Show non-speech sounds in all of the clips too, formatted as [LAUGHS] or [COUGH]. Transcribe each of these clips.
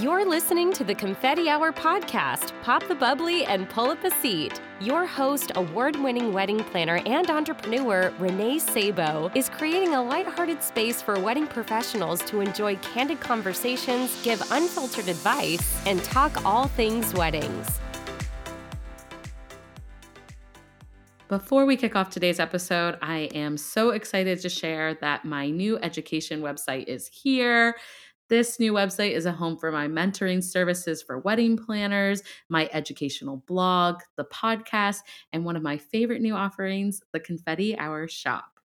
You're listening to the Confetti Hour podcast. Pop the bubbly and pull up a seat. Your host, award winning wedding planner and entrepreneur Renee Sabo, is creating a lighthearted space for wedding professionals to enjoy candid conversations, give unfiltered advice, and talk all things weddings. Before we kick off today's episode, I am so excited to share that my new education website is here. This new website is a home for my mentoring services for wedding planners, my educational blog, the podcast, and one of my favorite new offerings, the Confetti Hour Shop.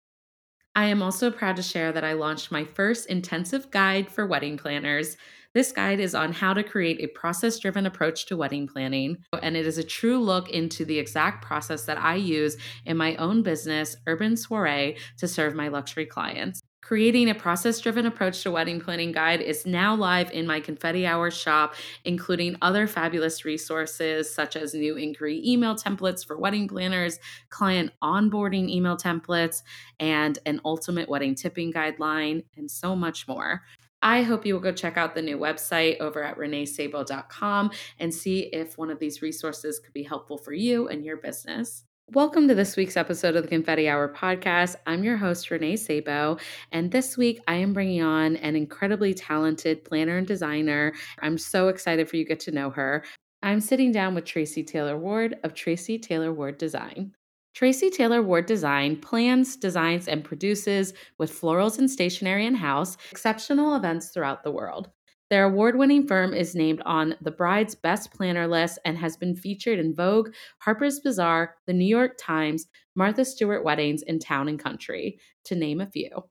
I am also proud to share that I launched my first intensive guide for wedding planners. This guide is on how to create a process driven approach to wedding planning, and it is a true look into the exact process that I use in my own business, Urban Soiree, to serve my luxury clients. Creating a process driven approach to wedding planning guide is now live in my Confetti Hour shop, including other fabulous resources such as new inquiry email templates for wedding planners, client onboarding email templates, and an ultimate wedding tipping guideline, and so much more. I hope you will go check out the new website over at reneesabo.com and see if one of these resources could be helpful for you and your business. Welcome to this week's episode of the Confetti Hour podcast. I'm your host, Renee Sabo, and this week I am bringing on an incredibly talented planner and designer. I'm so excited for you to get to know her. I'm sitting down with Tracy Taylor Ward of Tracy Taylor Ward Design. Tracy Taylor Ward Design plans, designs, and produces with florals and stationery in house exceptional events throughout the world. Their award winning firm is named on the Bride's Best Planner list and has been featured in Vogue, Harper's Bazaar, The New York Times, Martha Stewart Weddings, and Town and Country, to name a few.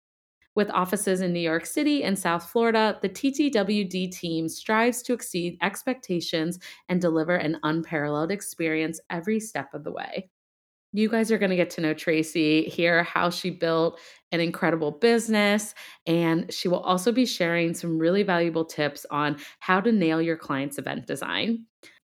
With offices in New York City and South Florida, the TTWD team strives to exceed expectations and deliver an unparalleled experience every step of the way. You guys are going to get to know Tracy, hear how she built an incredible business, and she will also be sharing some really valuable tips on how to nail your client's event design.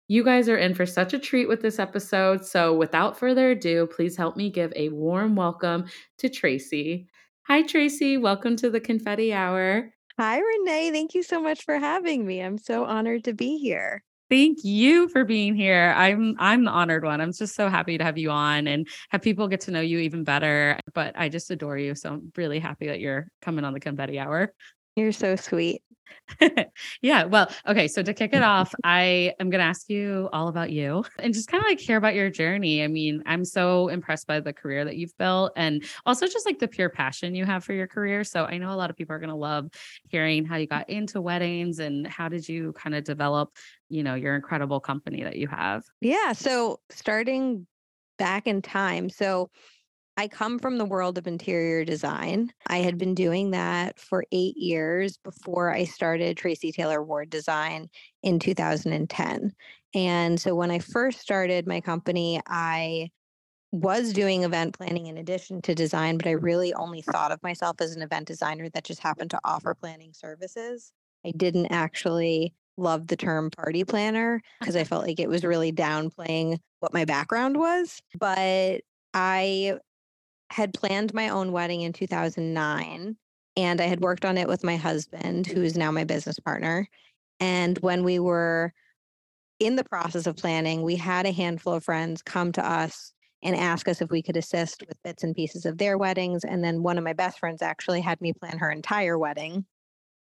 You guys are in for such a treat with this episode. So, without further ado, please help me give a warm welcome to Tracy. Hi, Tracy. Welcome to the Confetti Hour. Hi, Renee. Thank you so much for having me. I'm so honored to be here. Thank you for being here. I'm I'm the honored one. I'm just so happy to have you on and have people get to know you even better. But I just adore you. So I'm really happy that you're coming on the confetti hour. You're so sweet. [LAUGHS] yeah. Well, okay. So to kick it off, I am going to ask you all about you and just kind of like hear about your journey. I mean, I'm so impressed by the career that you've built and also just like the pure passion you have for your career. So I know a lot of people are going to love hearing how you got into weddings and how did you kind of develop, you know, your incredible company that you have. Yeah. So starting back in time. So I come from the world of interior design. I had been doing that for eight years before I started Tracy Taylor Ward Design in 2010. And so when I first started my company, I was doing event planning in addition to design, but I really only thought of myself as an event designer that just happened to offer planning services. I didn't actually love the term party planner because I felt like it was really downplaying what my background was. But I had planned my own wedding in 2009 and I had worked on it with my husband, who is now my business partner. And when we were in the process of planning, we had a handful of friends come to us and ask us if we could assist with bits and pieces of their weddings. And then one of my best friends actually had me plan her entire wedding.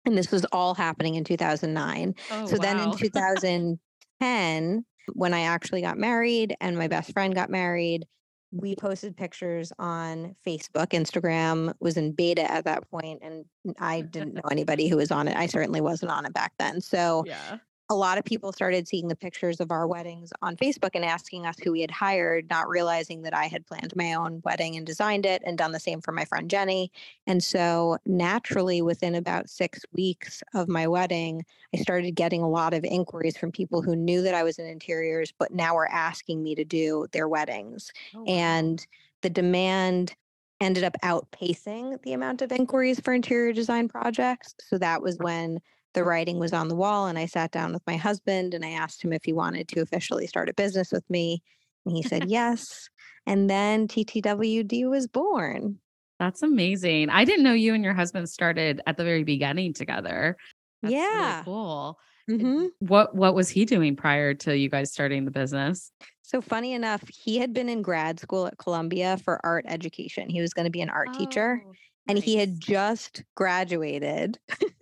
And this was all happening in 2009. Oh, so wow. then in 2010, when I actually got married and my best friend got married, we posted pictures on Facebook. Instagram was in beta at that point, and I didn't know [LAUGHS] anybody who was on it. I certainly wasn't on it back then. So yeah a lot of people started seeing the pictures of our weddings on Facebook and asking us who we had hired, not realizing that I had planned my own wedding and designed it and done the same for my friend Jenny. And so, naturally, within about six weeks of my wedding, I started getting a lot of inquiries from people who knew that I was in interiors, but now were asking me to do their weddings. Oh. And the demand ended up outpacing the amount of inquiries for interior design projects. So, that was when the writing was on the wall and I sat down with my husband and I asked him if he wanted to officially start a business with me. And he said [LAUGHS] yes. And then TTWD was born. That's amazing. I didn't know you and your husband started at the very beginning together. That's really Yeah. cool. hmm What what was he doing prior to you guys starting the business? So funny enough, he had been in grad school at Columbia for art education. He was going to be an art teacher Oh, and he had just graduated. [LAUGHS]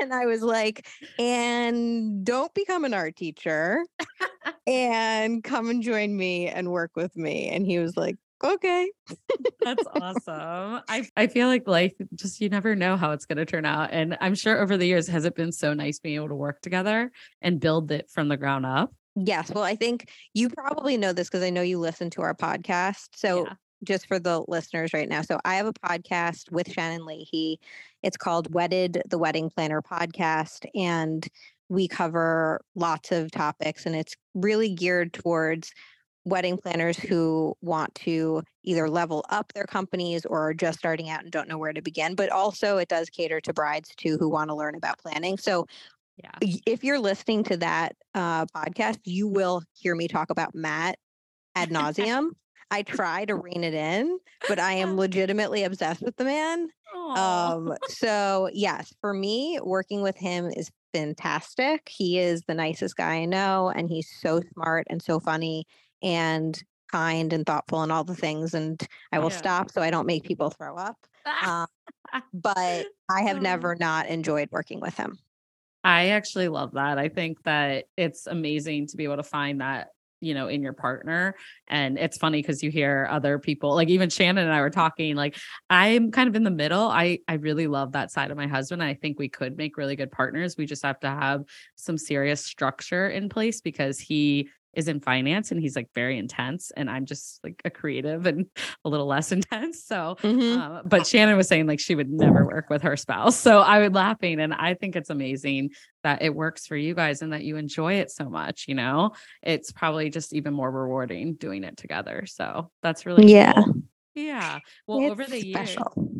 and I was like, and don't become an art teacher and come and join me and work with me. And he was like, okay. That's [LAUGHS] awesome. I I feel like life just you never know how it's going to turn out and I'm sure over the years has it been so nice being able to work together and build it from the ground up? Yes. Well, I think you probably know this because I know you listen to our podcast. So, Yeah. Just for the listeners right now, so I have a podcast with Shannon Leahy. It's called Wedded, the Wedding Planner Podcast. And we cover lots of topics, and it's really geared towards wedding planners who want to either level up their companies or are just starting out and don't know where to begin. But also, it does cater to brides too who want to learn about planning. So, Yeah. if you're listening to that uh, podcast, you will hear me talk about Matt ad nauseum. I try to rein it in, but I am [LAUGHS] legitimately obsessed with the man. Um, so yes, for me, working with him is fantastic. He is the nicest guy I know, and he's so smart and so funny and kind and thoughtful and all the things. And I will Yeah. stop so I don't make people throw up. Um, [LAUGHS] but I have Oh. never not enjoyed working with him. I actually love that. I think that it's amazing to be able to find that, you know, in your partner. And it's funny because you hear other people, like even Shannon and I were talking, like I'm kind of in the middle. I I really love that side of my husband. I think we could make really good partners. We just have to have some serious structure in place because he is in finance and he's like very intense and I'm just like a creative and [LAUGHS] a little less intense. So Mhm. um, but Shannon was saying like she would never work with her spouse. So I was laughing and I think it's amazing that it works for you guys and that you enjoy it so much, you know. It's probably just even more rewarding doing it together. So that's really Yeah. cool. Yeah. Well, It's over the years, special.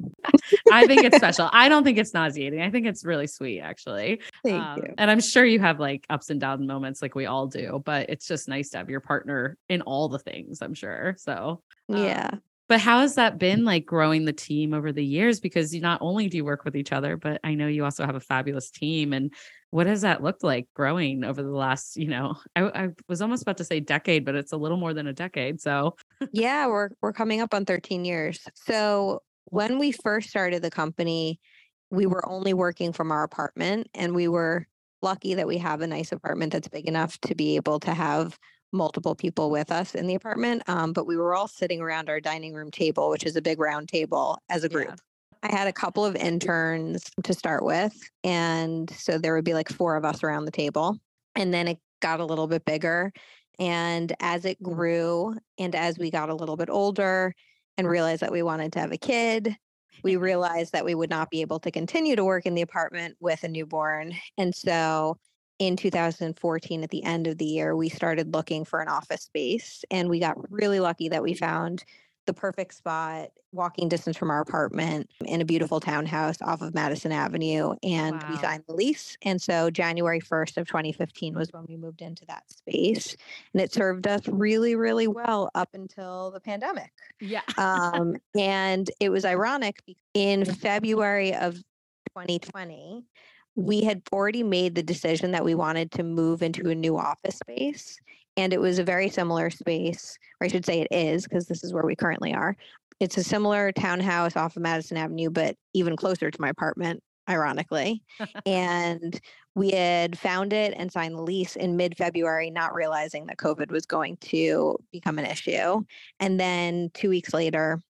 I think it's special. I don't think it's nauseating. I think it's really sweet, actually. Thank Um, you. And I'm sure you have like ups and down moments like we all do, but it's just nice to have your partner in all the things, I'm sure. So, um, Yeah. but how has that been like growing the team over the years? Because you not only do you work with each other, but I know you also have a fabulous team. And what has that looked like growing over the last, you know, I, I was almost about to say decade, but it's a little more than a decade. So, Yeah, we're we're coming up on 13 years. So when we first started the company, we were only working from our apartment and we were lucky that we have a nice apartment that's big enough to be able to have multiple people with us in the apartment. Um, but we were all sitting around our dining room table, which is a big round table as a Yeah. group. I had a couple of interns to start with. And so there would be like four of us around the table. And then it got a little bit bigger. And as it grew and as we got a little bit older and realized that we wanted to have a kid, we mm-hmm. realized that we would not be able to continue to work in the apartment with a newborn. And so in 2014, at the end of the year, we started looking for an office space. And we got really lucky that we mm-hmm. found the perfect spot, walking distance from our apartment in a beautiful townhouse off of Madison Avenue. And we signed the lease. And so January 1st of 2015 was when we moved into that space. And it served us really, really well up until the pandemic. yeah. Um, [LAUGHS] and it was ironic because in [LAUGHS] February of 2020, we had already made the decision that we wanted to move into a new office space. And it was a very similar space, or I should say it is, because this is where we currently are. It's a similar townhouse off of Madison Avenue, but even closer to my apartment, ironically. [LAUGHS] and we had found it and signed the lease in mid February, not realizing that COVID was going to become an issue. And then two weeks later,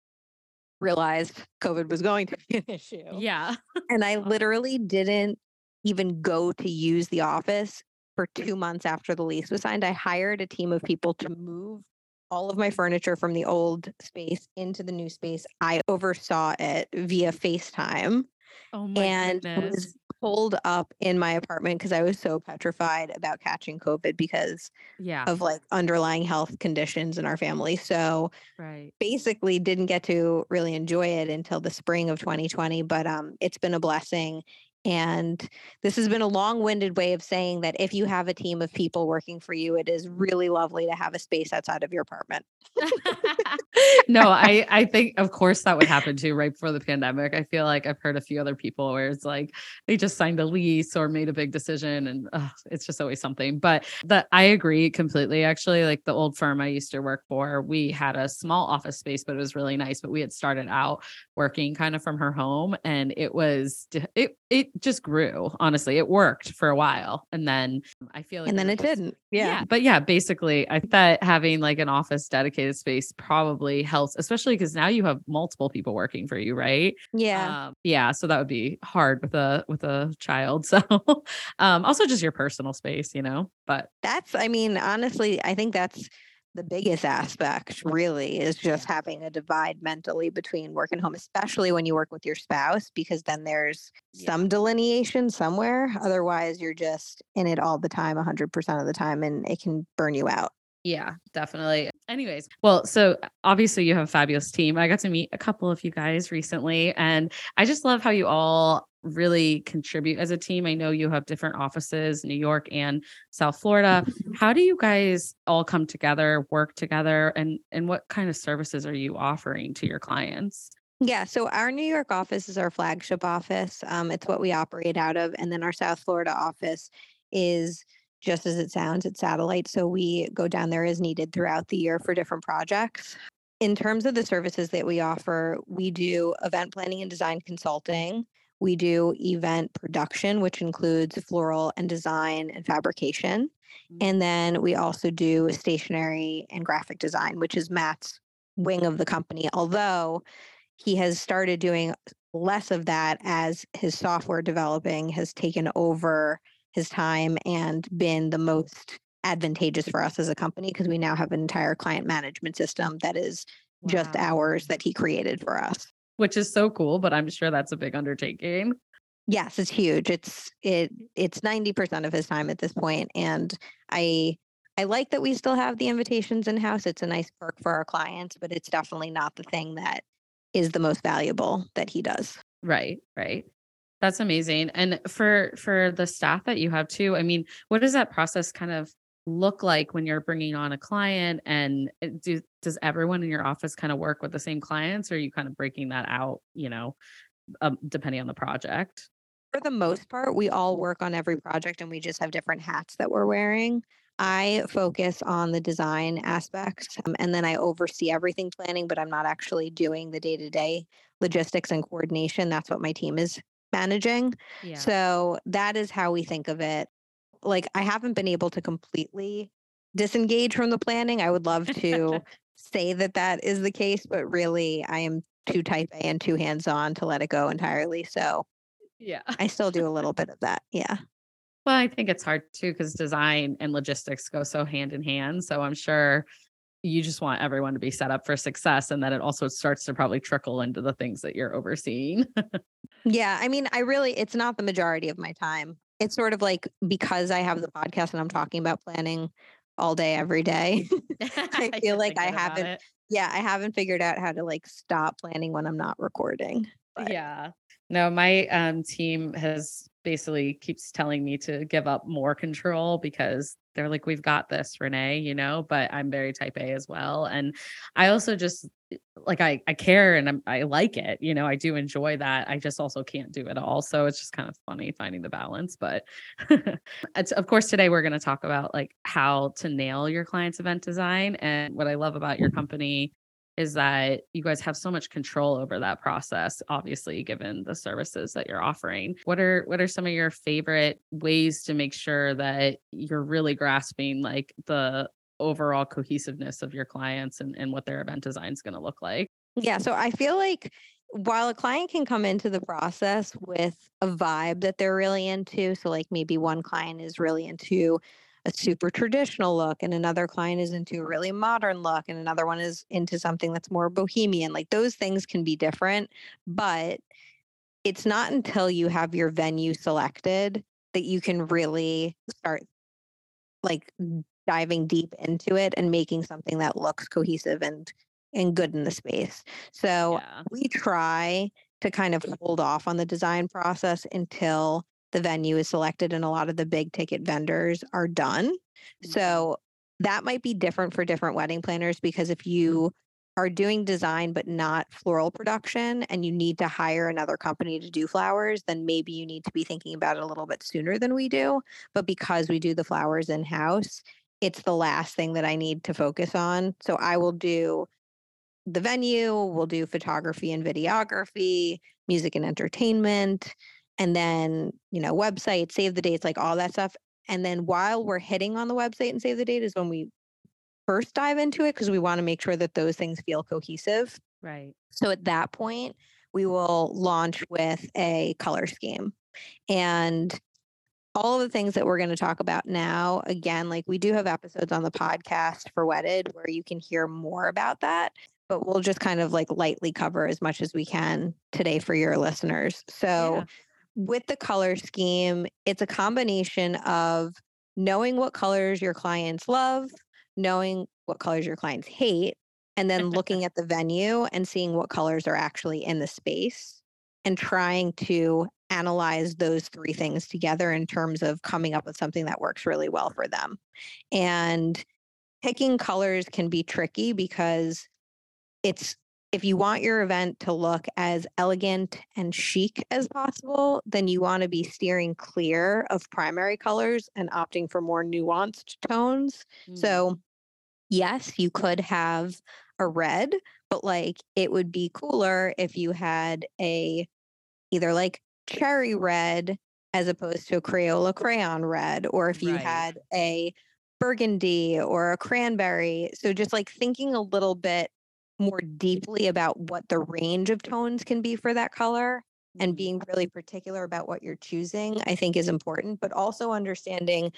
realized COVID was going to be an issue. yeah. And I [LAUGHS] literally didn't even go to use the office for two months after the lease was signed. I hired a team of people to move all of my furniture from the old space into the new space. I oversaw it via FaceTime Oh my and goodness. was pulled up in my apartment because I was so petrified about catching COVID because Yeah. of like underlying health conditions in our family. So Right. basically didn't get to really enjoy it until the spring of 2020 but um it's been a blessing And this has been a long winded way of saying that if you have a team of people working for you, it is really lovely to have a space outside of your apartment. [LAUGHS] [LAUGHS] no, I I think of course that would happen too right before the pandemic. I feel like I've heard a few other people where it's like they just signed a lease or made a big decision and it's just always something. But that I agree completely actually like the old firm I used to work for, we had a small office space but it was really nice, but we had started out working kind of from her home and it was it it just grew. Honestly, it worked for a while and then I feel like And then it didn't. Yeah. yeah. But yeah, basically I that having like an office dedicated space probably helps, especially because now you have multiple people working for you, right? Yeah. Um, yeah. So that would be hard with a with a child. [LAUGHS] So um also just your personal space, you know. But that's I mean, honestly, I think that's the biggest aspect really is just having a divide mentally between work and home, especially when you work with your spouse, because then there's Yeah. some delineation somewhere. Otherwise, you're just in it all the time, 100% of the time, and it can burn you out. Yeah, definitely. Anyways, well, so obviously you have a fabulous team. I got to meet a couple of you guys recently, and I just love how you all really contribute as a team. I know you have different offices, New York and South Florida. How do you guys all come together, work together, and and what kind of services are you offering to your clients? Yeah, so our New York office is our flagship office. Um, it's what we operate out of. And then our South Florida office is just as it sounds, it's satellite. So we go down there as needed throughout the year for different projects. In terms of the services that we offer, we do event planning and design consulting. We do event production, which includes floral and design and fabrication. Mm-hmm. And then we also do stationery and graphic design, which is Matt's wing of the company. Although he has started doing less of that as his software developing has taken over his time and been the most advantageous for us as a company because we now have an entire client management system that is just ours that he created for us. Which is so cool, but I'm sure that's a big undertaking. Yes, it's huge. It's it it's 90% of his time at this point and I I like that we still have the invitations in house. It's a nice perk for our clients, but it's definitely not the thing that is the most valuable that he does. Right, right. That's amazing. And for for the staff that you have too, I mean, what does that process kind of look like when you're bringing on a client and uh, do does everyone in your office kind of work with the same clients or are you kind of breaking that out, you know, um, depending on the project? For the most part, we all work on every project and we just have different hats that we're wearing. I focus on the design aspect um, and then I oversee everything planning, but I'm not actually doing the day to day logistics and coordination. That's what my team is managing. Yeah. So that is how we think of it. Like, I haven't been able to completely disengage from the planning. I would love to [LAUGHS] say that that is the case, but really, I am too type A and too hands on to let it go entirely. So yeah. I still do a little bit of that. Yeah. Well, I think it's hard too because design and logistics go so hand in hand. So I'm sure you just want everyone to be set up for success and then it also starts to probably trickle into the things that you're overseeing. [LAUGHS] Yeah. I mean, I really, it's not the majority of my time. It's sort of like because I have the podcast and I'm talking about planning all day, every day. [LAUGHS] [LAUGHS] I [LAUGHS] feel like I haven't, it. yeah, I haven't figured out how to like stop planning when I'm not recording. But Yeah. No, my um team has basically keeps telling me to give up more control because they're like, we've got this, Renee, you know, but I'm very type A as well. And I also just eh, like I I care and I'm, I like it, you know, I do enjoy that. I just also can't do it all. So it's just kind of funny finding the balance. But [LAUGHS] it's of course today we're going to talk about like how to nail your client's event design. And what I love about your mm-hmm. company is that you guys have so much control over that process obviously given the services that you're offering. What are what are some of your favorite ways to make sure that you're really grasping like the overall cohesiveness of your clients and, and what their event design is going to look like? Yeah, so I feel like while a client can come into the process with a vibe that they're really into, so like maybe one client is really into a super traditional look and another client is into a really modern look and another one is into something that's more bohemian. Like those things can be different, but it's not until you have your venue selected that you can really start like diving deep into it and making something that looks cohesive and and good in the space. So yeah we try to kind of hold off on the design process until the venue is selected and a lot of the big ticket vendors are done. Mm-hmm. So that might be different for different wedding planners because if you are doing design but not floral production and you need to hire another company to do flowers, then maybe you need to be thinking about it a little bit sooner than we do. But because we do the flowers in house, it's the last thing that I need to focus on. So I will do the venue, we'll do photography and videography, music and entertainment, and then, you know, website, save the dates, like all that stuff. And then while we're hitting on the website and save the date is when we first dive into it because we want to make sure that those things feel cohesive. Right. So at that point, we will launch with a color scheme. And all of the things that we're going to talk about now, again, like we do have episodes on the podcast for Wedded where you can hear more about that, but we'll just kind of like lightly cover as much as we can today for your listeners. So, Yeah. With the color scheme, it's a combination of knowing what colors your clients love, knowing what colors your clients hate, and then [LAUGHS] looking at the venue and seeing what colors are actually in the space and trying to analyze those three things together in terms of coming up with something that works really well for them. And picking colors can be tricky because it's if you want your event to look as elegant and chic as possible, then you want to be steering clear of primary colors and opting for more nuanced tones. Mm. So, yes, you could have a red, but like it would be cooler if you had a either like cherry red as opposed to a Crayola crayon red, or if you Right. had a burgundy or a cranberry. So, just like thinking a little bit more deeply about what the range of tones can be for that color and Mm. being really particular about what you're choosing, I think is important, but also understanding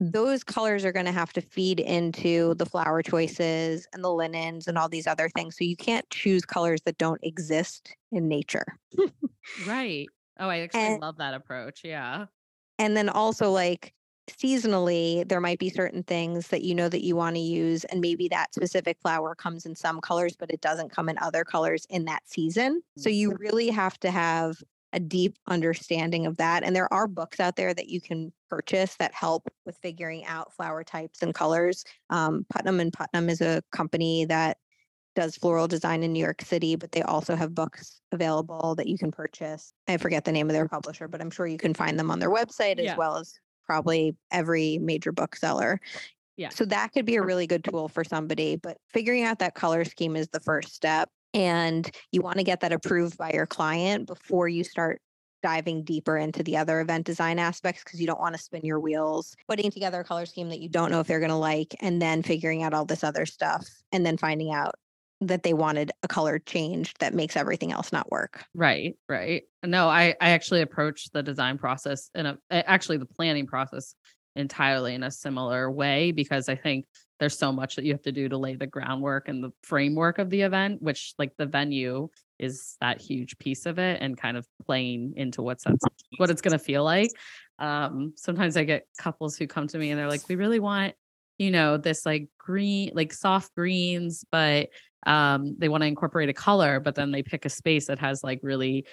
those colors are going to have to feed into the flower choices and the linens and all these other things. So you can't choose colors that don't exist in nature. [LAUGHS] Right. Oh, I actually And- love that approach. Yeah. And then also like seasonally, there might be certain things that you know that you want to use and maybe that specific flower comes in some colors but it doesn't come in other colors in that season. So you really have to have a deep understanding of that and there are books out there that you can purchase that help with figuring out flower types and colors. Um, Putnam and Putnam is a company that does floral design in New York City, but they also have books available that you can purchase. I forget the name of their publisher, but I'm sure you can find them on their website as Yeah. well as probably every major bookseller. Yeah. So that could be a really good tool for somebody, but figuring out that color scheme is the first step. And you want to get that approved by your client before you start diving deeper into the other event design aspects because you don't want to spin your wheels putting together a color scheme that you don't know if they're going to like and then figuring out all this other stuff and then finding out that they wanted a color changed that makes everything else not work. Right, right. No, I I actually approach the design process in a a- actually the planning process entirely in a similar way because I think there's so much that you have to do to lay the groundwork and the framework of the event, which like the venue is that huge piece of it and kind of playing into what's that's what it's going to feel like. Um sometimes I get couples who come to me and they're like we really want you know this like green like soft greens but um they want to incorporate a color but then they pick a space that has like really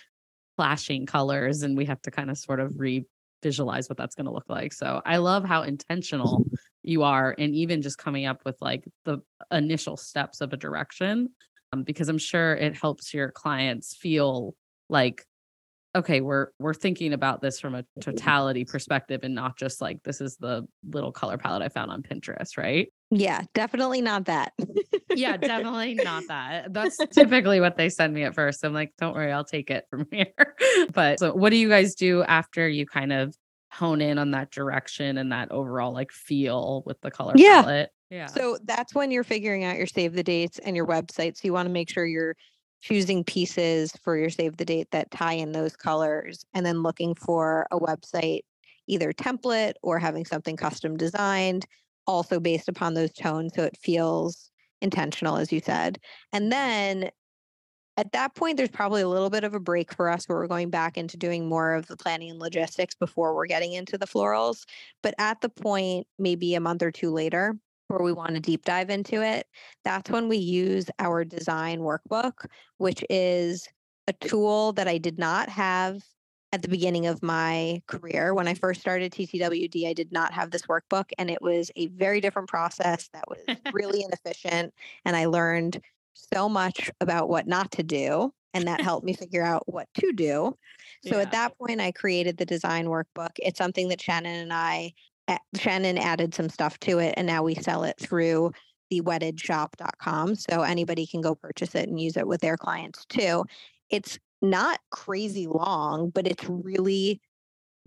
flashing colors and we have to kind of sort of re visualize what that's going to look like. So i love how intentional you are and even just coming up with like the initial steps of a direction um, because i'm sure it helps your clients feel like okay we're we're thinking about this from a totality perspective and not just like this is the little color palette i found on pinterest right Yeah, definitely not that. yeah, [LAUGHS] definitely not that. That's [LAUGHS] typically what they send me at first. I'm like, don't worry, I'll take it from [LAUGHS] here. but so what do you guys do after you kind of hone in on that direction and that overall like feel with the color Yeah. palette? Yeah. So that's when you're figuring out your save the dates and your website. So you want to make sure you're choosing pieces for your save the date that tie in those colors and then looking for a website, either template or having something custom designed, also based upon those tones. So it feels intentional, as you said. And then at that point, there's probably a little bit of a break for us where we're going back into doing more of the planning and logistics before we're getting into the florals. But at the point, maybe a month or two later, where we want to deep dive into it, that's when we use our design workbook, which is a tool that I did not have at the beginning of my career. When I first started TTWD, I did not have this workbook, and it was a very different process that was [LAUGHS] really inefficient. And I learned so much about what not to do, and that helped me figure out what to do. So Yeah. at that point, I created the design workbook. It's something that Shannon and I, Shannon added some stuff to it, and now we sell it through the weddedshop.com. So anybody can go purchase it and use it with their clients too. It's not crazy long, but it's really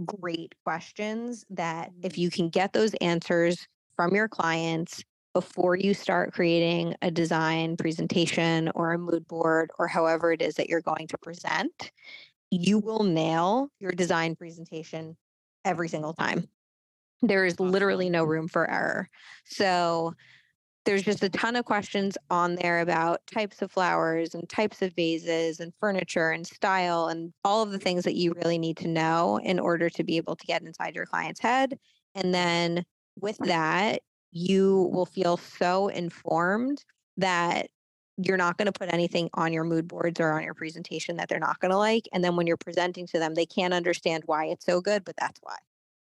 great questions that if you can get those answers from your clients before you start creating a design presentation or a mood board or however it is that you're going to present, you will nail your design presentation every single time. There is literally no mm-hmm. room for error. So there's just a ton of questions on there about types of flowers and types of vases and furniture and style and all of the things that you really need to know in order to be able to get inside your client's head. And then with that, you will feel so informed that you're not going to put anything on your mood boards or on your presentation that they're not going to like. And then when you're presenting to them, they can't understand why it's so good, but that's why.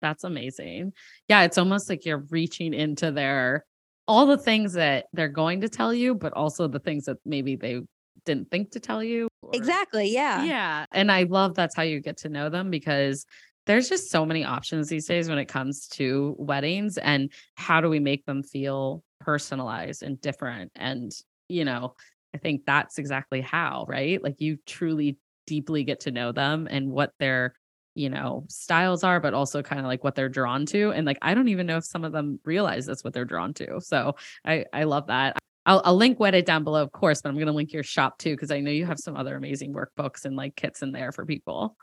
That's amazing. Yeah, it's almost like you're reaching into their all the things that they're going to tell you, but also the things that maybe they didn't think to tell you. or- Exactly. Yeah. Yeah. And I love that's how you get to know them because there's just so many options these days when it comes to weddings and how do we make them feel personalized and different and you know i think that's exactly how right like you truly deeply get to know them and what their you know styles are but also kind of like what they're drawn to and like i don't even know if some of them realize that's what they're drawn to so i i love that I'll, I'll link Wedded down below, of course, but I'm going to link your shop too because I know you have some other amazing workbooks and like kits in there for people.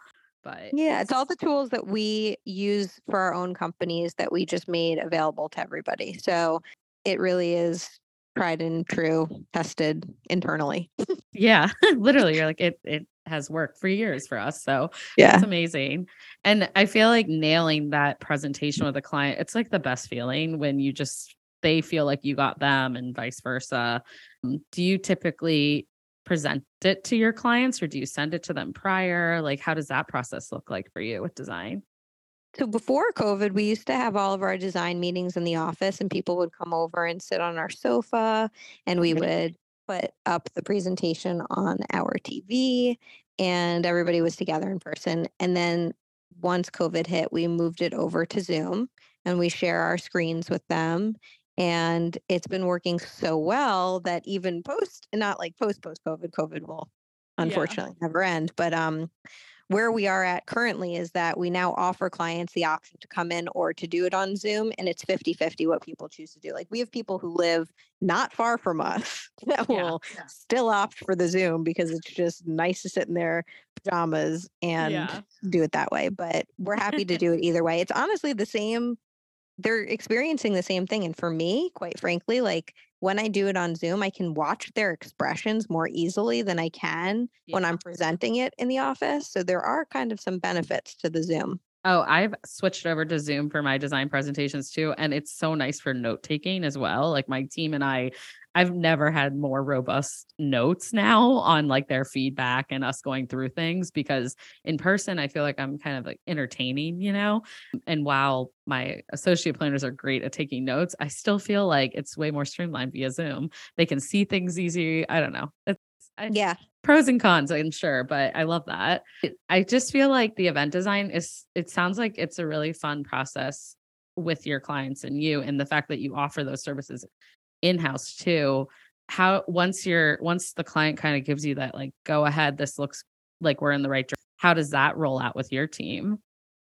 But Yeah, it's all the tools that we use for our own companies that we just made available to everybody. So it really is tried and true, tested internally. yeah, [LAUGHS] literally, you're [LAUGHS] like it. It has worked for years for us, so Yeah. it's amazing. And I feel like nailing that presentation with a client, it's like the best feeling when you just they feel like you got them and vice versa. Um, Do you typically present it to your clients or do you send it to them prior? Like, how does that process look like for you with design? So before COVID, we used to have all of our design meetings in the office, and people would come over and sit on our sofa, and we would put up the presentation on our TV, and everybody was together in person. And then once COVID hit, we moved it over to Zoom, and we share our screens with them. And it's been working so well that even post, not like post post COVID, COVID will Yeah. unfortunately never end, but um, where we are at currently is that we now offer clients the option to come in or to do it on Zoom, and it's 50 50 what people choose to do. Like we have people who live not far from us [LAUGHS] that Yeah. will still opt for the Zoom because it's just nice to sit in their pajamas and Yeah. do it that way. But we're happy to do it either way. It's honestly the same. They're experiencing the same thing. And for me, quite frankly, like when I do it on Zoom, I can watch their expressions more easily than I can when I'm presenting it in the office. So there are kind of some benefits to the Zoom. Oh, I've switched over to Zoom for my design presentations too. And it's so nice for note taking as well. Like my team and I, I've never had more robust notes now on like their feedback and us going through things because in person, I feel like I'm kind of like entertaining, you know? And while my associate planners are great at taking notes, I still feel like it's way more streamlined via Zoom. They can see things easy. I don't know. It's, Yeah. pros and cons, I'm sure, but I love that. I just feel like the event design is, it sounds like it's a really fun process with your clients and you, and the fact that you offer those services in house too. How, once you're, once the client kind of gives you that, like, go ahead, this looks like we're in the right direction, how does that roll out with your team?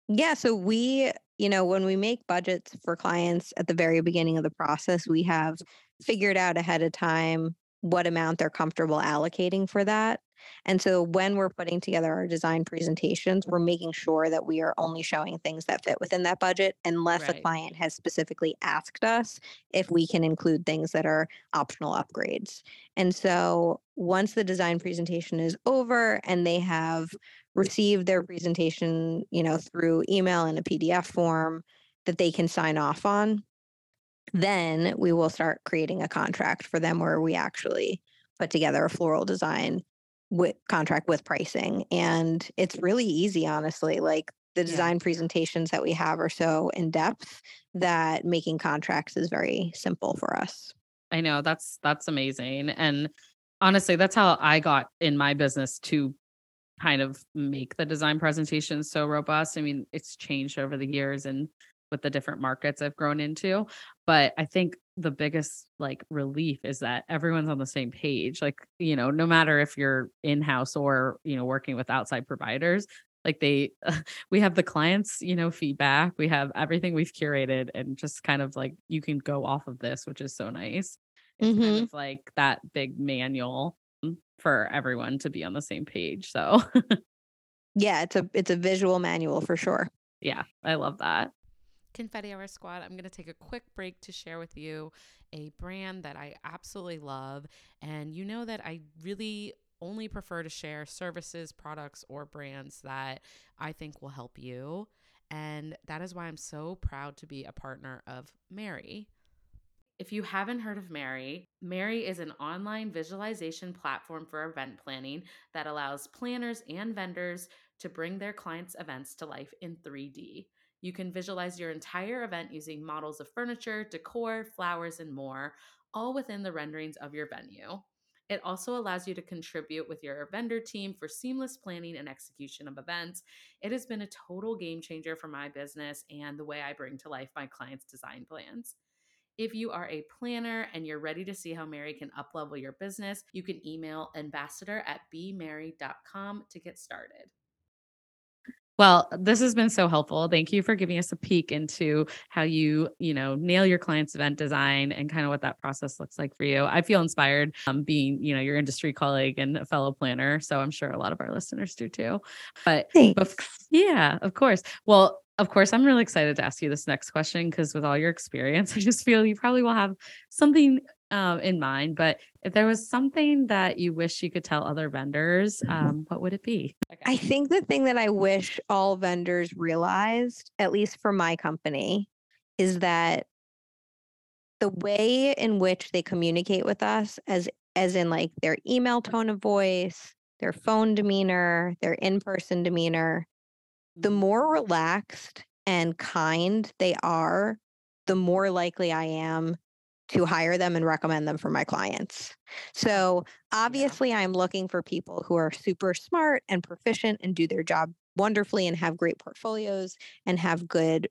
Yeah. So we, you know, when we make budgets for clients at the very beginning of the process, we have figured out ahead of time what amount they're comfortable allocating for that. And so when we're putting together our design presentations, we're making sure that we are only showing things that fit within that budget unless a client has specifically asked us if we can include things that are optional upgrades. And so once the design presentation is over and they have received their presentation, you know, through email in a PDF form that they can sign off on, then we will start creating a contract for them where we actually put together a floral design with contract with pricing and it's really easy honestly like the design yeah. presentations that we have are so in depth that making contracts is very simple for us i know that's that's amazing and honestly that's how i got in my business to kind of make the design presentations so robust i mean it's changed over the years and with the different markets I've grown into. But I think the biggest like relief is that everyone's on the same page. Like, you know, no matter if you're in house or, you know, working with outside providers, like they, [LAUGHS] we have the clients, you know, feedback, we have everything we've curated and just kind of like you can go off of this, which is so nice. It's mm-hmm. kind of like that big manual for everyone to be on the same page. So, [LAUGHS] yeah, it's a it's a visual manual for sure. Yeah, I love that. Confetti Hour Squad, I'm going to take a quick break to share with you a brand that I absolutely love. And you know that I really only prefer to share services, products, or brands that I think will help you. And that is why I'm so proud to be a partner of Mary. If you haven't heard of Mary, Mary is an online visualization platform for event planning that allows planners and vendors to bring their clients' events to life in 3D. You can visualize your entire event using models of furniture, decor, flowers, and more, all within the renderings of your venue. It also allows you to contribute with your vendor team for seamless planning and execution of events. It has been a total game changer for my business and the way I bring to life my clients' design plans. If you are a planner and you're ready to see how Mary can uplevel your business, you can email ambassador at bmary.com to get started. Well, this has been so helpful. Thank you for giving us a peek into how you, you know, nail your client's event design and kind of what that process looks like for you. I feel inspired um, being, you know, your industry colleague and a fellow planner. So I'm sure a lot of our listeners do too. But bef- yeah, of course. Well, of course, I'm really excited to ask you this next question because with all your experience, [LAUGHS] I just feel you probably will have something uh, in mind. But if there was something that you wish you could tell other vendors, mm-hmm. um, what would it be? Okay. I think the thing that I wish all vendors realized, at least for my company, is that the way in which they communicate with us, as as in like their email tone of voice, their phone demeanor, their in-person demeanor, the more relaxed and kind they are, the more likely I am to hire them and recommend them for my clients. So obviously, yeah. I'm looking for people who are super smart and proficient and do their job wonderfully and have great portfolios and have good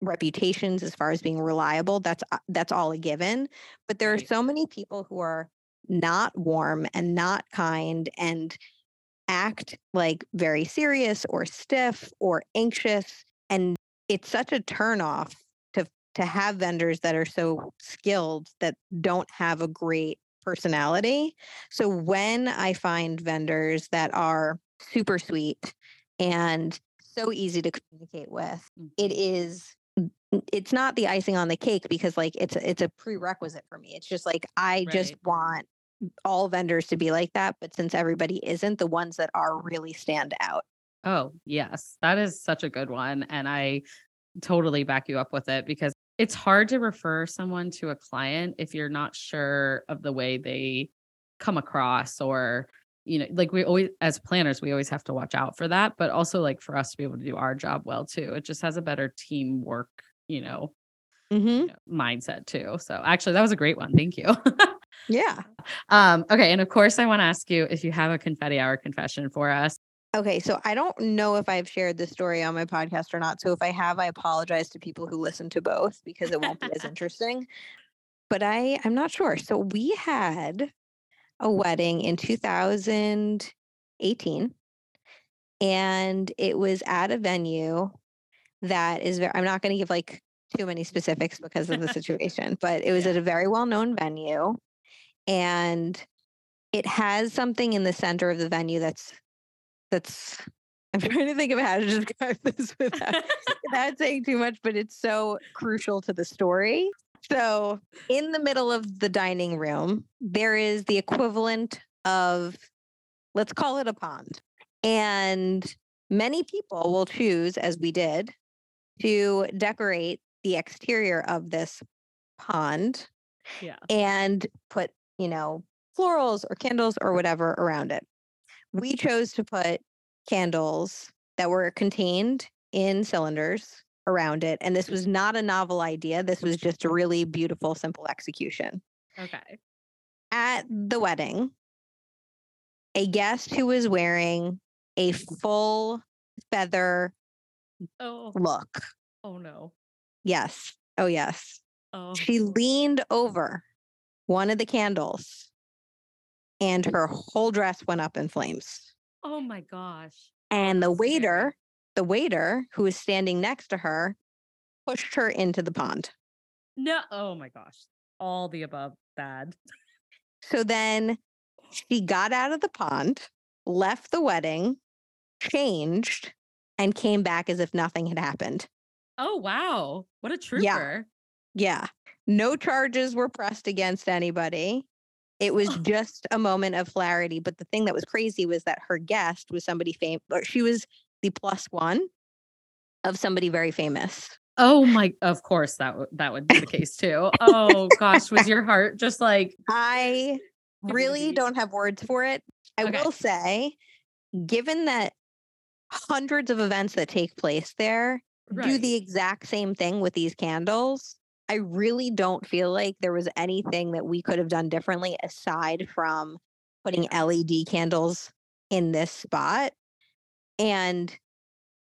reputations as far as being reliable. That's uh, that's all a given. But there are so many people who are not warm and not kind and act like very serious or stiff or anxious and it's such a turnoff to have vendors that are so skilled that don't have a great personality. So when I find vendors that are super sweet and so easy to communicate with, mm. it is it's not the icing on the cake because like it's a, it's a prerequisite for me. It's just like I right. just want all vendors to be like that, but since everybody isn't, the ones that are really stand out. Oh, yes. That is such a good one and I totally back you up with it because it's hard to refer someone to a client if you're not sure of the way they come across or you know like we always as planners we always have to watch out for that but also like for us to be able to do our job well too. It just has a better teamwork you know, mm-hmm. you know mindset too. So actually that was a great one. Thank you. [LAUGHS] Yeah. Um okay and of course i want to ask you if you have a confetti hour confession for us Okay, so I don't know if I've shared this story on my podcast or not. So if I have, I apologize to people who listen to both because it won't be as [LAUGHS] interesting. But I I'm not sure. So we had a wedding in 2018 and it was at a venue that is very I'm not going to give like too many specifics because of the situation, but it [LAUGHS] was yeah. at a very well-known venue and it has something in the center of the venue that's that's I'm trying to think of how to describe [LAUGHS] this without, [LAUGHS] without saying too much, but it's so crucial to the story. So, in the middle of the dining room, there is the equivalent of, let's call it a pond. And many people will choose, as we did, to decorate the exterior of this pond yeah. and put, you know, florals or candles or whatever around it. We chose to put candles that were contained in cylinders around it. And this was not a novel idea. This was just a really beautiful, simple execution. Okay. At the wedding, a guest who was wearing a full feather Oh. look. Oh no. Yes. Oh, yes. Oh. She leaned over one of the candles and her whole dress went up in flames. Oh my gosh. And the waiter, the waiter who was standing next to her, pushed her into the pond. No. Oh my gosh. All the above bad. So then she got out of the pond, left the wedding, changed, and came back as if nothing had happened. Oh wow. What a trooper. Yeah. No charges were pressed against anybody. It was just a moment of clarity. But the thing that was crazy was that her guest was somebody famous, or she was the plus one of somebody very famous. Oh my of course that w- that would be the case too. Oh gosh, was your heart just like I really don't have words for it. I Okay. will say, given that hundreds of events that take place there do the exact same thing with these candles, I really don't feel like there was anything that we could have done differently aside from putting LED candles in this spot. And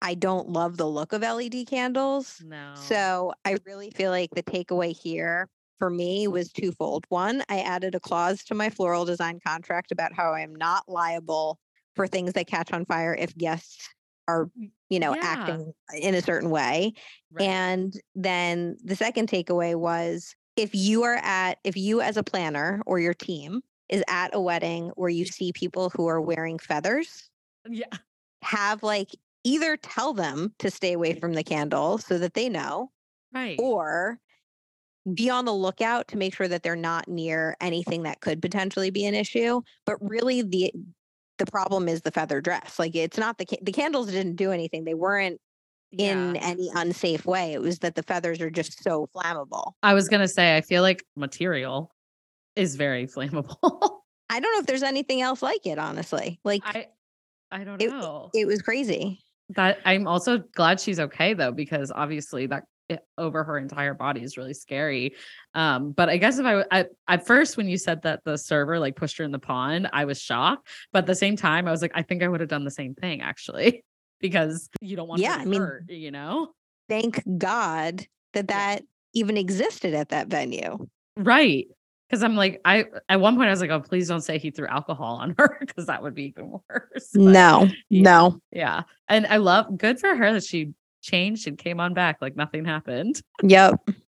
I don't love the look of LED candles. no. So I really feel like the takeaway here for me was twofold. One, I added a clause to my floral design contract about how I am not liable for things that catch on fire if guests are, you know, Yeah. acting in a certain way. Right. And then the second takeaway was if you are at, if you as a planner or your team is at a wedding where you see people who are wearing feathers, yeah. have like either tell them to stay away from the candle so that they know, Right. or be on the lookout to make sure that they're not near anything that could potentially be an issue. But really, the the problem is the feather dress. Like it's not the ca- the candles didn't do anything. They weren't in Yeah. any unsafe way. It was that the feathers are just so flammable. I was gonna say I feel like material is very [LAUGHS] flammable. I don't know if there's anything else like it. Honestly, like I I don't It- know. it was crazy. that I'm also glad she's okay though, because obviously that it, over her entire body is really scary. Um, but I guess if I at first when you said that the server like pushed her in the pond, I was shocked. But at the same time, I was like, I think I would have done the same thing actually, [LAUGHS] because you don't want Yeah, to I mean, hurt, you know? Thank God that that even existed at that venue. Right. Because I'm like, I at one point I was like, oh, please don't say he threw alcohol on [LAUGHS] her because that would be even worse. But No, yeah. no. yeah. And I love good for her that she changed and came on back like nothing happened. Yep.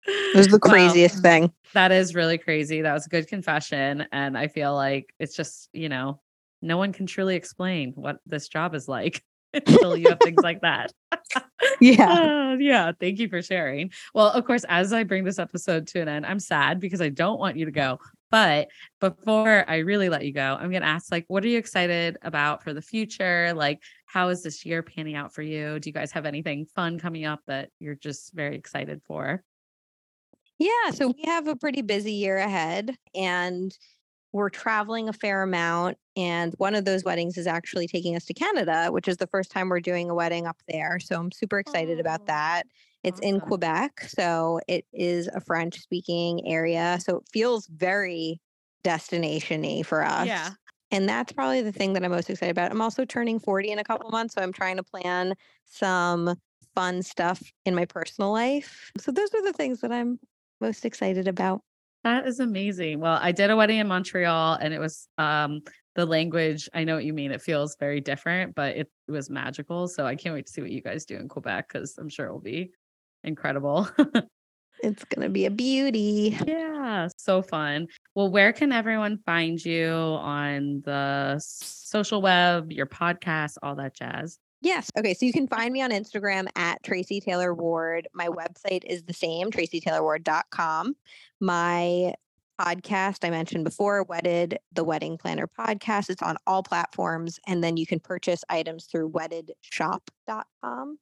It was the [LAUGHS] Wow. craziest thing. That is really crazy. That was a good confession. And I feel like it's just, you know, no one can truly explain what this job is like [LAUGHS] until you have things like that. [LAUGHS] Yeah. Uh, yeah. Thank you for sharing. Well, of course, as I bring this episode to an end, I'm sad because I don't want you to go. But before I really let you go, I'm going to ask, like, what are you excited about for the future? Like, how is this year panning out for you? Do you guys have anything fun coming up that you're just very excited for? Yeah. So we have a pretty busy year ahead and we're traveling a fair amount. And one of those weddings is actually taking us to Canada, which is the first time we're doing a wedding up there. So I'm super excited Oh, about that. It's in. Quebec. So it is a French speaking area. So it feels very destination y for us. Yeah. And that's probably the thing that I'm most excited about. I'm also turning 40 in a couple months. So I'm trying to plan some fun stuff in my personal life. So those are the things that I'm most excited about. That is amazing. Well, I did a wedding in Montreal and it was um the language, I know what you mean. It feels very different, but it was magical. So I can't wait to see what you guys do in Quebec because I'm sure it will be incredible. [LAUGHS] It's going to be a beauty. yeah, so fun. Well, where can everyone find you on the social web, your podcast, all that jazz? Yes. Okay. So you can find me on Instagram at Tracy Taylor Ward. My website is the same, tracytaylorward.com. My podcast I mentioned before, Wedded, the Wedding Planner podcast. It's on all platforms. And then you can purchase items through weddedshop.com.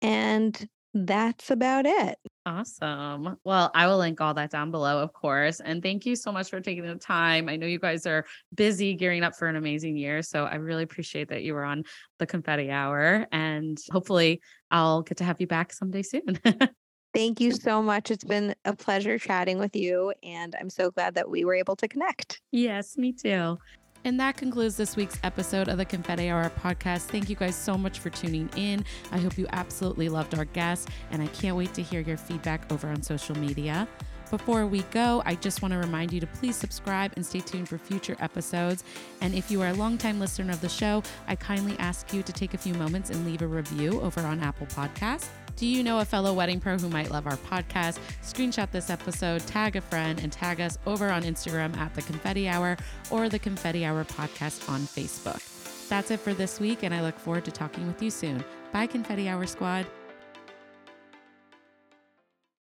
And that's about it. Awesome. Well, I will link all that down below, of course. And thank you so much for taking the time. I know you guys are busy gearing up for an amazing year. So I really appreciate that you were on the confetti hour. And hopefully, I'll get to have you back someday soon. [LAUGHS] Thank you so much. It's been a pleasure chatting with you. And I'm so glad that we were able to connect. yes, me too. And that concludes this week's episode of the Confetti Hour podcast. Thank you guys so much for tuning in. I hope you absolutely loved our guest, and I can't wait to hear your feedback over on social media. Before we go, I just want to remind you to please subscribe and stay tuned for future episodes. And if you are a longtime listener of the show, I kindly ask you to take a few moments and leave a review over on Apple Podcasts. Do you know a fellow wedding pro who might love our podcast? Screenshot this episode, tag a friend, and tag us over on Instagram at The Confetti Hour or The Confetti Hour Podcast on Facebook. That's it for this week, and I look forward to talking with you soon. Bye, Confetti Hour Squad.